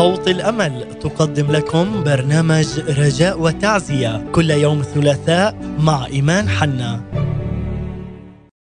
صوت الأمل. تقدم لكم برنامج رجاء وتعزية. كل يوم ثلاثاء مع إيمان حنا.